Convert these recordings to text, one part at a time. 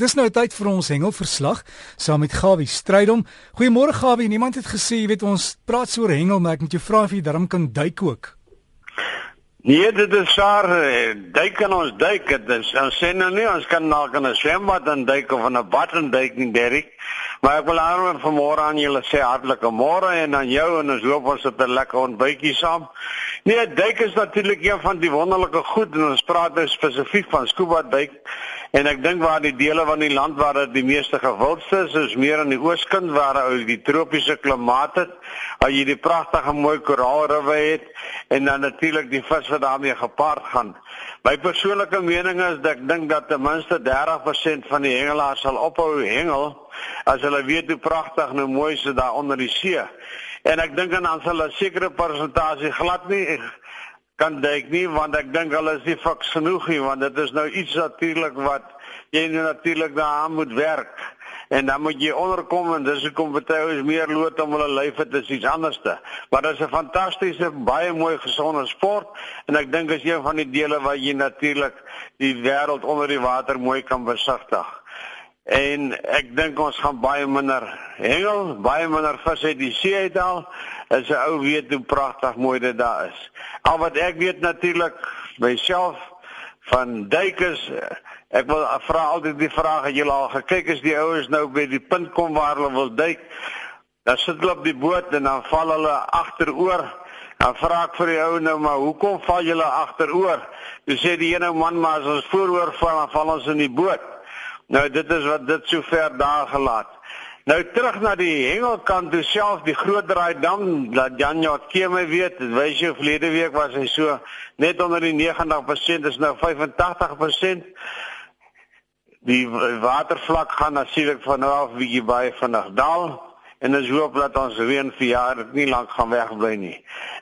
Dis nou tyd vir ons hengelverslag saam met Gawie Strydom. Goeiemôre Gawie. Niemand het gesê jy weet ons praat so oor hengel, maar ek moet jou vra of jy darm kan duik ook. Nee, dit is saar eh, duik kan ons duik. Dit is ons sê nou nie ons kan na kan 'n swembad en duik of 'n bad en duik nie, Derek. Maar ek wil aan vanmôre aan julle sê hartlike môre en aan jou en ons hoop ons het 'n lekker ontbytjie saam. Nee, duik is natuurlik een van die wonderlike goed en ons praat nou spesifiek van scuba duik. En ek dink waar die dele van die land waar dit die meeste gewildste is, is meer aan die ooskant waar jy die tropiese klimaat het, waar jy die pragtige mooi koraalrivier het en dan natuurlik die vis wat daarmee gepaard gaan. My persoonlike mening is dat ek dink dat ten minste 30% van die hengelaars sal ophou hengel as hulle weet hoe pragtig en hoe mooi dit daar onder die see. En ek dink dan sal 'n sekere persentasie glad nie kan dink nie want ek dink hulle is nie fiks genoeg nie want dit is nou iets natuurlik wat jy nou natuurlik daaraan moet werk. En dan moet jy onderkom en dis hoekom baie is meer lood om hulle lyf het is iets anderste. Maar dit is 'n fantastiese baie mooi gesonde sport en ek dink is een van die dele waar jy natuurlik die wêreld onder die water mooi kan besigtig. En ek dink ons gaan baie minder hengel baie minder vis uit die see uithaal as 'n ou weet hoe pragtig mooi dit daar is. Al wat ek weet natuurlik myself van duikers ek wil vra altyd die vraag het julle al gekyk as die ouens nou by die punt kom waar hulle wil duik? Dan sit hulle op die boot en dan val hulle agteroor dan vra ek vir die ou nou maar hoekom val julle agteroor jy sê die ene man maar as ons vooroor val dan val ons in die boot. Nou dit is wat dit sover daar gelaat Nou terug na die hengelkant toe self die groot draai dam dat Janjo Keme weet, wys jy verlede week was hy so net onder die 90% is nou 85%. Die watervlak gaan natuurlik van nou af bietjie baie vinnig daal en ons hoop dat ons reën vir jaar nie lank gaan wegbly nie.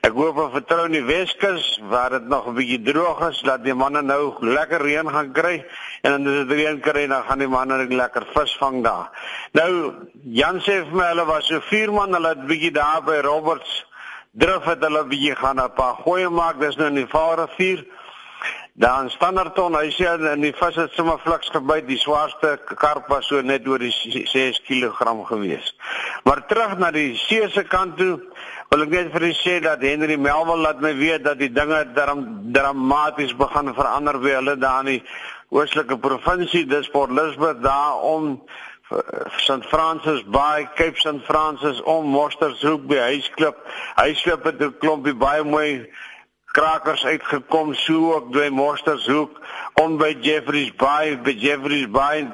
Ek hoop en vertrou in die Weskus waar dit nog 'n bietjie droog is dat die manne nou lekker reën gaan kry en dan as dit reën kry dan gaan die manne lekker vis vang daar. Nou Jan sê vir my hulle was so vier man, hulle het bietjie daar by Roberts drif het hulle bietjie gaan 'n paar goeie maak, dis nou in die Vaalrivier. Dan standaardton, hy sê in die vis het sommer fliks gebyt, die swaarste karp was so net oor die 6 kg gewees. Maar terug na die see se kant toe, wil ek net vir u sê dat Henry Melville laat my weet dat die dinge dram, dramaties begin verander by hulle daar in die oostelike provinsie, dis Port Elizabeth daar om St Francis Bay, Cape St Francis om Mostershoek by Huisklip. Huisklip het 'n klompie baie mooi krakers uitgekom so ook by Monstershoek om by Jeffreys Bay by Jeffreys Bay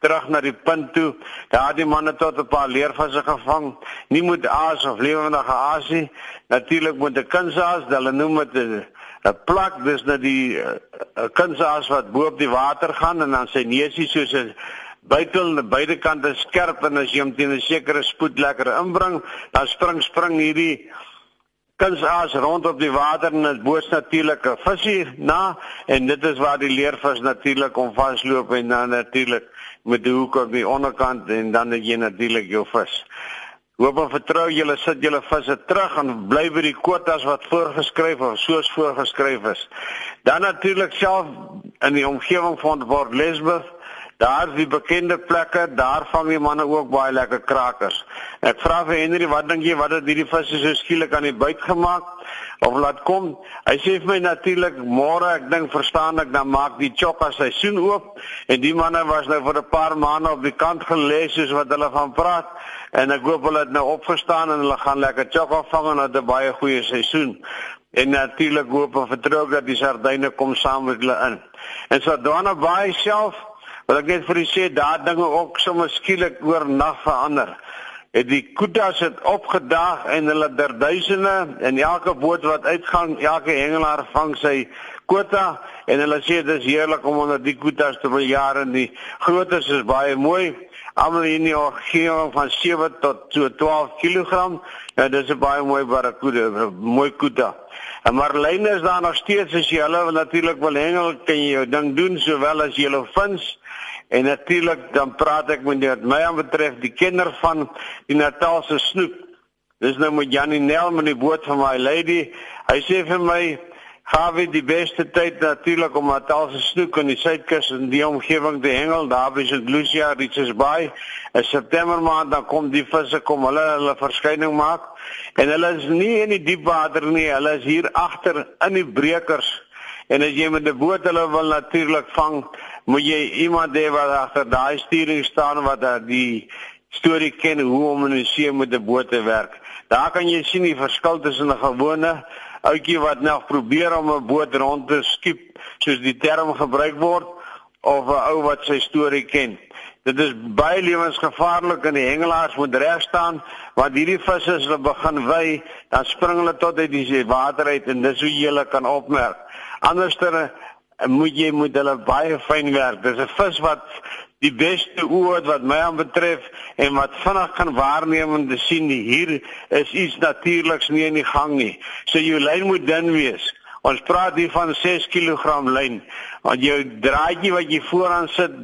terug na die punt toe. Daar die manne tot 'n paar leervisse gevang. Nie moet aas of lewendige aasie natuurlik moet 'n kunsaas hulle noem dit 'n plak dis net die 'n kunsaas wat bo op die water gaan en dan sy neusie soos 'n buitel aan beide kante skerp en as jy hom teen 'n sekere spoed lekker inbring dan spring spring hierdie kunsaas rond op die water en dit boos natuurlike visie na en dit is waar die leervis natuurlik om vasloop en dan natuurlik met die hoek op die onderkant en dan het jy natuurlik jou vis. Hoop en vertrou julle sit julle visse terug en bly by die kwotas wat voorgeskryf of soos voorgeskryf is. Dan natuurlik self in die omgewing van Port Elizabeth Daar is die bekende plekke, daar vang die manne ook baie lekker krakers. Ek vra vir Henry, wat dink jy wat het hierdie visse so skielik aan die buit gemaak of laat kom? Hy sê vir my natuurlik môre, ek dink verstaan ek dan maak die chokka seisoen oop en die manne was nou vir 'n paar maande op die kant gelê soos wat hulle van praat en ek hoop hulle het nou opgestaan en hulle gaan lekker chokka vang en het 'n baie goeie seisoen. En natuurlik hoop en vertrou dat die sardyne kom saam met hulle in. En Donna Bay self Wat ek net vir u sê, daar dinge ook sommer skielik oor nag verander. Het die kudas het opgedaag en hulle der duisende en elke boot wat uitgaan, elke hengelaar vang sy quota en hulle sê dis heerlik om onder die kudas te wil jare en die grootes is baie mooi. Almal in die omgewing van 7 tot so 12 kg. Ja, dis 'n baie mooi barracuda, mooi kuda. Lyne is daar nog steeds as jy hulle natuurlik wil hengel, kan jy jou ding doen sowel as jy hulle vins. En natuurlik dan praat ek met wat my aan betref die kinder van die Natalse snoek. Dis nou met Janie Nel met die boot van my lady. Hy sê vir my Gawie die beste tyd natuurlik om Natalse snoek in die suidkus en die omgewing te hengel. Daar by St. Lucia, Richards Bay. In September maand dan kom die visse kom hulle hulle verskyning maak. En hulle is nie in die diep water nie. Hulle is hier agter in die breekers. En as jy met 'n boot hulle wil natuurlik vang, moet jy iemand hê wat agter daai sturing staan wat die storie ken hoe om in 'n see met 'n boot te werk. Daar kan jy sien die verskil tussen 'n gewone ouetjie wat nou probeer om 'n boot rond te skiep soos die term gebruik word of 'n ou wat sy storie ken. Dit is baie lewensgevaarlik en die hengelaars moet reg staan want hierdie visse as hulle begin wy, dan spring hulle tot uit die water uit en dis hoe jy hulle kan opmerk. Anderster moet jy moet hulle baie fyn werk. Dis 'n vis wat die beste oord wat my aan betref en wat vinnig kan waarneem en te sien hier is iets natuurliks nie in die gang nie. So jou lyn moet dun wees. Ons praat hier van 6 kg lyn. Want jou draadjie wat jy vooraan sit,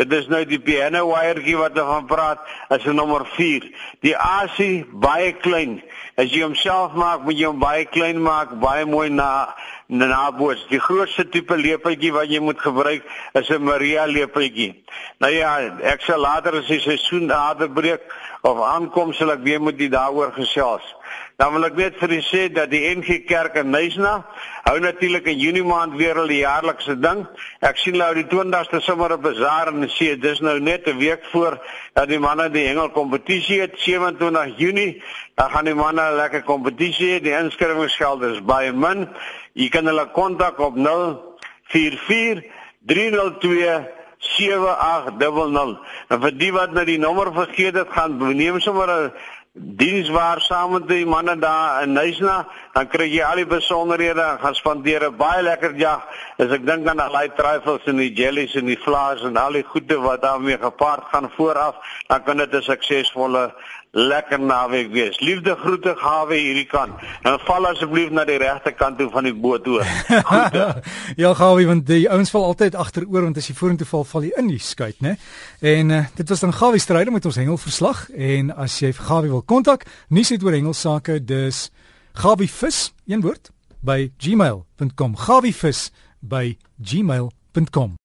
dit is nou die piano wirekie wat ons van praat, is 'n nommer 4. Die asie baie klein. As jy homself maak, moet jy hom baie klein maak, baie mooi na na boots. Die grootste tipe lepeltjie wat jy moet gebruik is 'n Maria lepeltjie. Nou ja, ek sal later as die seisoen nader breek of aankom sal ek weer met u daaroor gesels. Dan wil ek net vir u sê dat die NG Kerk in Nysna hou natuurlik in Junie maand weer hulle jaarlikse ding. Ek sien nou die 20ste sommer op bazaar en sê dis nou net 'n week voor dat die manne die hengel kompetisie het 27 Junie. Dan gaan die manne 'n lekker kompetisie hê. Die inskrywingsgeld is baie min. Jy kan hulle kontak op 044 302 7800. En vir die wat nou die nommer vergeet het, gaan neem sommer 'n dienswaar saam met die manne daar in Nysna, dan kry jy al die besonderhede en gaan spandeer 'n baie lekker jag. As ek dink aan al die trifles en die jellies en die flaas en al die goede wat daarmee gepaard gaan vooraf, dan kan dit 'n suksesvolle lekker naweek wees. Liefde groete gawe hierdie kant. En val asseblief na die regte kant toe van die boot toe. ja, gawe want die ouens val altyd agteroor want as jy vorentoe val, val jy in die skuit, né? En uh, dit was dan gawe stryde met ons hengelverslag en as jy vir gawe wil kontak, nuus het oor hengelsake, dis gawe vis, een woord by gmail.com. gawe vis by gmail.com